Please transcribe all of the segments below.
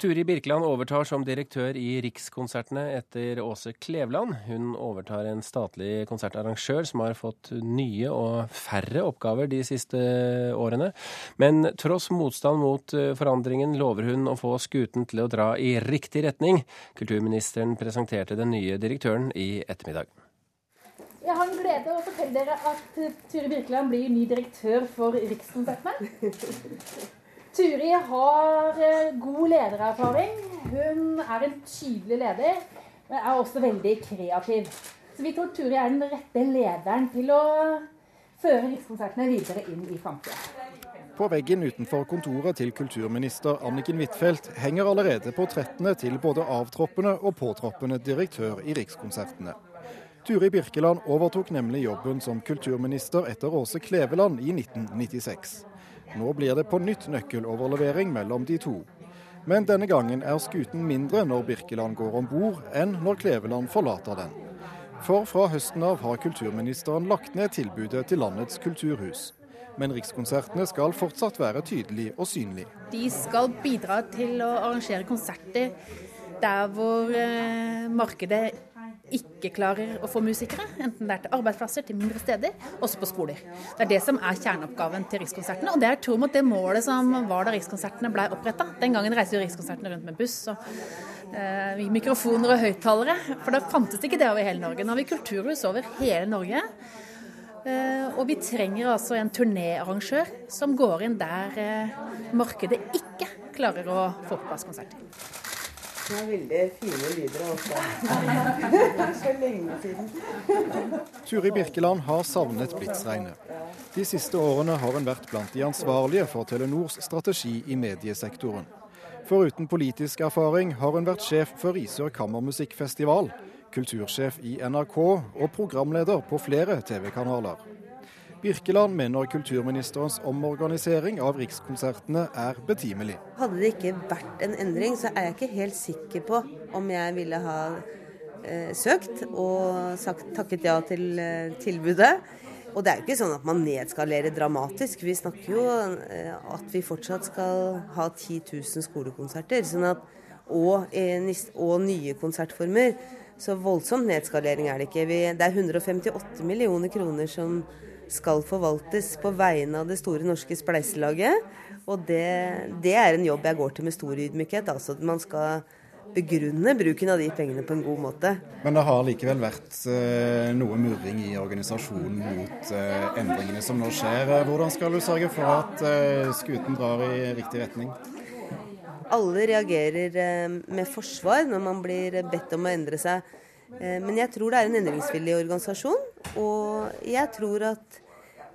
Turi Birkeland overtar som direktør i Rikskonsertene etter Åse Kleveland. Hun overtar en statlig konsertarrangør som har fått nye og færre oppgaver de siste årene. Men tross motstand mot eh, forandringen lover hun å få skuten til å dra i riktig retning. Kulturministeren presenterte den nye direktøren i ettermiddag. Jeg har en glede å fortelle dere at Turi Birkeland blir ny direktør for Rikskonsertene. Turi har eh, god ledererfaring. Hun er en tydelig leder, men er også veldig kreativ. Så vi tror Turi er den rette lederen til å føre Rikskonsertene videre inn i framtida. På veggen utenfor kontoret til kulturminister Anniken Huitfeldt henger allerede portrettene til både avtroppende og påtroppende direktør i Rikskonsertene. Turi Birkeland overtok nemlig jobben som kulturminister etter Åse Kleveland i 1996. Nå blir det på nytt nøkkeloverlevering mellom de to. Men denne gangen er skuten mindre når Birkeland går om bord, enn når Kleveland forlater den. For fra høsten av har kulturministeren lagt ned tilbudet til landets kulturhus. Men Rikskonsertene skal fortsatt være tydelig og synlig. De skal bidra til å arrangere konserter der hvor eh, markedet ikke klarer å få musikere, enten det er til arbeidsplasser, til mindre steder, også på skoler. Det er det som er kjerneoppgaven til Rikskonsertene, og det er tro mot det målet som var da Rikskonsertene ble oppretta. Den gangen reiste jo Rikskonsertene rundt med buss og eh, mikrofoner og høyttalere, for da fantes ikke det over hele Norge. Nå har vi kulturhus over hele Norge. Uh, og vi trenger altså en turnéarrangør som går inn der uh, markedet ikke klarer å få på plass konserter. Det er veldig fine lyder også. Det er så lenge siden. Turi Birkeland har savnet Blitsregnet. De siste årene har hun vært blant de ansvarlige for Telenors strategi i mediesektoren. Foruten politisk erfaring har hun vært sjef for Risør kammermusikkfestival, kultursjef i NRK og programleder på flere TV-kanaler. Birkeland mener kulturministerens omorganisering av Rikskonsertene er betimelig. Hadde det ikke vært en endring, så er jeg ikke helt sikker på om jeg ville ha eh, søkt og sagt, takket ja til eh, tilbudet. Og det er jo ikke sånn at man nedskalerer dramatisk. Vi snakker jo eh, at vi fortsatt skal ha 10 000 skolekonserter. Sånn at, og, eh, og nye konsertformer. Så voldsomt nedskalering er det ikke. Vi, det er 158 millioner kroner som skal forvaltes på vegne av det store norske spleiselaget. Og det, det, er en jobb jeg går til med stor ydmykhet. Altså at man skal begrunne bruken av de pengene på en god måte. Men det har likevel vært eh, noe murring i organisasjonen mot eh, endringene som nå skjer. Hvordan skal du sørge for at eh, skuten drar i riktig retning? Alle reagerer eh, med forsvar når man blir bedt om å endre seg. Eh, men jeg tror det er en endringsvillig organisasjon, og jeg tror at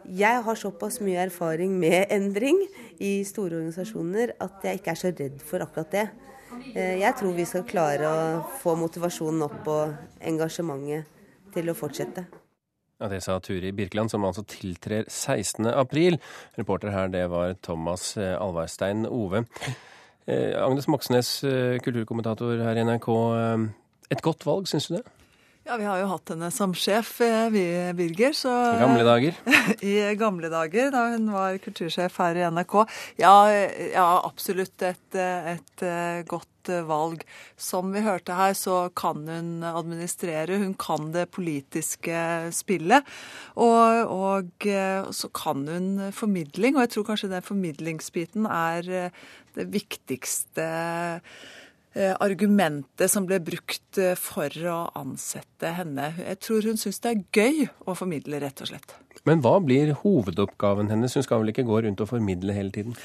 jeg har såpass mye erfaring med endring i store organisasjoner at jeg ikke er så redd for akkurat det. Eh, jeg tror vi skal klare å få motivasjonen opp og engasjementet til å fortsette. Ja, Det sa Turi Birkeland, som altså tiltrer 16.4. Reporter her, det var Thomas eh, Alvarstein Ove. Agnes Moxnes, kulturkommentator her i NRK. Et godt valg, syns du det? Ja, vi har jo hatt henne som sjef, eh, vi, Birger. Så, I gamle dager? I gamle dager, da hun var kultursjef her i NRK. Ja, ja absolutt et, et, eh, godt valg. Som vi hørte her, så kan hun administrere. Hun kan det politiske spillet. Og, og eh, så kan hun formidling, og jeg tror kanskje den formidlingsbiten er det viktigste argumentet som ble brukt eh, for å ansette henne. Jeg tror hun syns det er gøy å formidle, rett og slett. Men hva blir hovedoppgaven hennes? Hun skal vel ikke gå rundt og formidle hele tiden?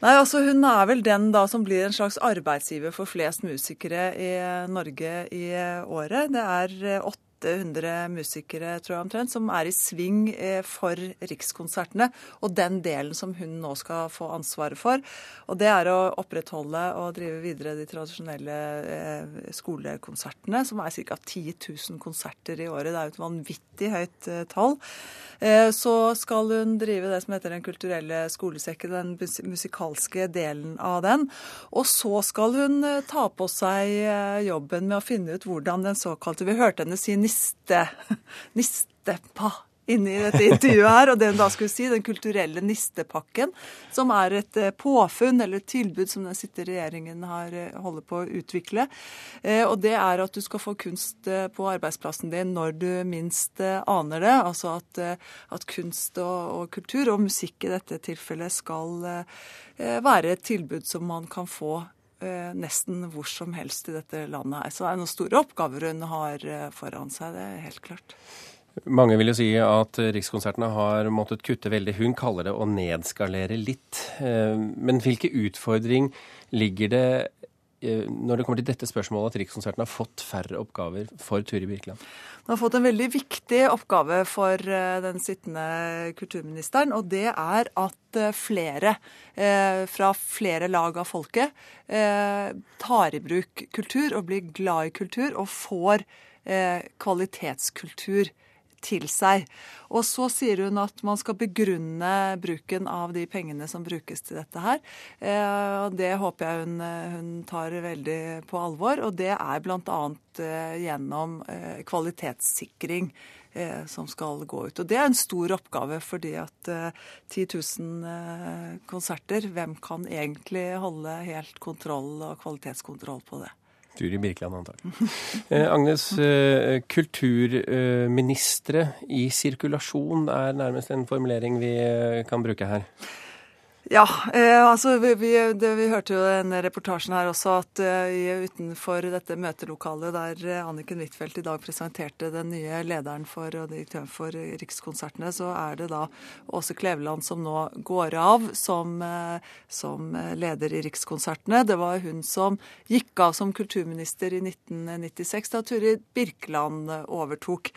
Nei, altså Hun er vel den da som blir en slags arbeidsgiver for flest musikere i Norge i året. Det er åtte 800 musikere tror jeg omtrent, som er i sving eh, for Rikskonsertene. Og den delen som hun nå skal få ansvaret for. Og det er å opprettholde og drive videre de tradisjonelle eh, skolekonsertene, som er ca. 10 000 konserter i året. Det er jo et vanvittig høyt eh, tall. Så skal hun drive det som heter Den kulturelle skolesekken, den musikalske delen av den. Og så skal hun ta på seg jobben med å finne ut hvordan den såkalte Vi hørte henne si niste, nistepa inni dette intervjuet her. Og det hun da skulle si, Den kulturelle nistepakken, som er et eh, påfunn eller et tilbud som den sittende regjeringen har eh, holder på å utvikle. Eh, og det er at du skal få kunst på arbeidsplassen din når du minst aner det. Altså at, at kunst og, og, kultur, og musikk i dette tilfellet, skal være et tilbud som man kan få nesten hvor som helst i dette landet. Så det er noen store oppgaver hun har foran seg, det er helt klart. Mange vil jo si at Rikskonsertene har måttet kutte veldig. Hun kaller det å nedskalere litt. Eh, men hvilke utfordring ligger det eh, når det kommer til dette spørsmålet at Rikskonserten har fått færre oppgaver for Turi Birkeland? Den har fått en veldig viktig oppgave for eh, den sittende kulturministeren. Og det er at flere fra flere lag av folket tar i bruk kultur og blir glad i kultur og får kvalitetskultur til seg. Og så sier hun at man skal begrunne bruken av de pengene som brukes til dette her. Eh, og det håper jeg hun, hun tar veldig på alvor. Og det er bl.a. Eh, gjennom eh, kvalitetssikring som skal gå ut. Og Det er en stor oppgave, fordi at 10 000 konserter, hvem kan egentlig holde helt kontroll og kvalitetskontroll på det? Turi Birkeland, antakelig. Eh, Agnes, eh, kulturministre i sirkulasjon er nærmest en formulering vi eh, kan bruke her. Ja, eh, altså vi, vi, det, vi, hørte jo den reportasjen her også at uh, utenfor dette møtelokalet der eh, Anniken Huitfeldt i dag presenterte den nye lederen for og direktøren for Rikskonsertene, så er det da Åse Kleveland som nå går av som, uh, som leder i Rikskonsertene. Det var hun som gikk av som kulturminister i 1996 da Turi Birkeland overtok.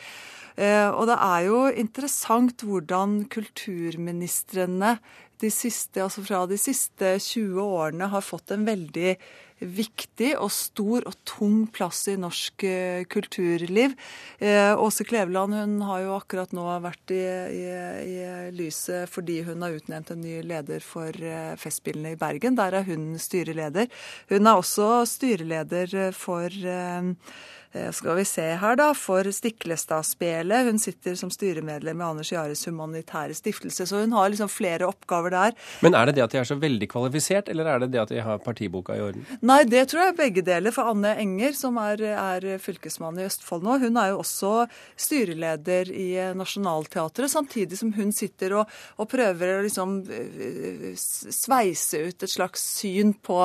Uh, og det er jo interessant hvordan kulturministrene de siste, altså fra de siste 20 årene har fått en veldig viktig og stor og tung plass i norsk uh, kulturliv. Eh, Åse Kleveland hun har jo akkurat nå vært i, i, i, lyset fordi hun har utnevnt en ny leder for uh, Festspillene i Bergen. Der er hun styreleder. Hun er også styreleder for Eh, skal vi se her, da, for Stiklestadspelet. Hun sitter som styremedlem i Anders Jares humanitære stiftelse, så hun har liksom flere oppgaver der. Men er det det at de er så veldig kvalifisert, eller er det det at de har partiboka i orden? Nei, det tror jeg begge deler. For Anne Enger, som er, er fylkesmann i Østfold nå, hun er jo også styreleder i Nationaltheatret, samtidig som hun sitter og, og prøver å liksom eh, sveise ut et slags syn på,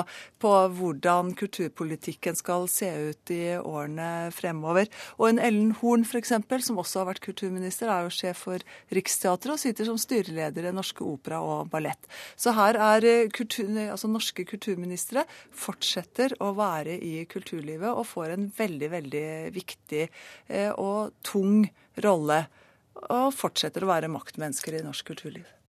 på hvordan kulturpolitikken skal se ut i årene fremover. Og en Ellen Horn f.eks., som også har vært kulturminister, er jo sjef for Riksteatret og sitter som styreleder i Norske Opera og Ballett. Så her er eh, kultur, altså norske kulturministre fortsetter å være i kulturlivet og får en veldig, veldig viktig eh, og tung rolle. Og fortsetter å være maktmennesker i norsk kulturliv.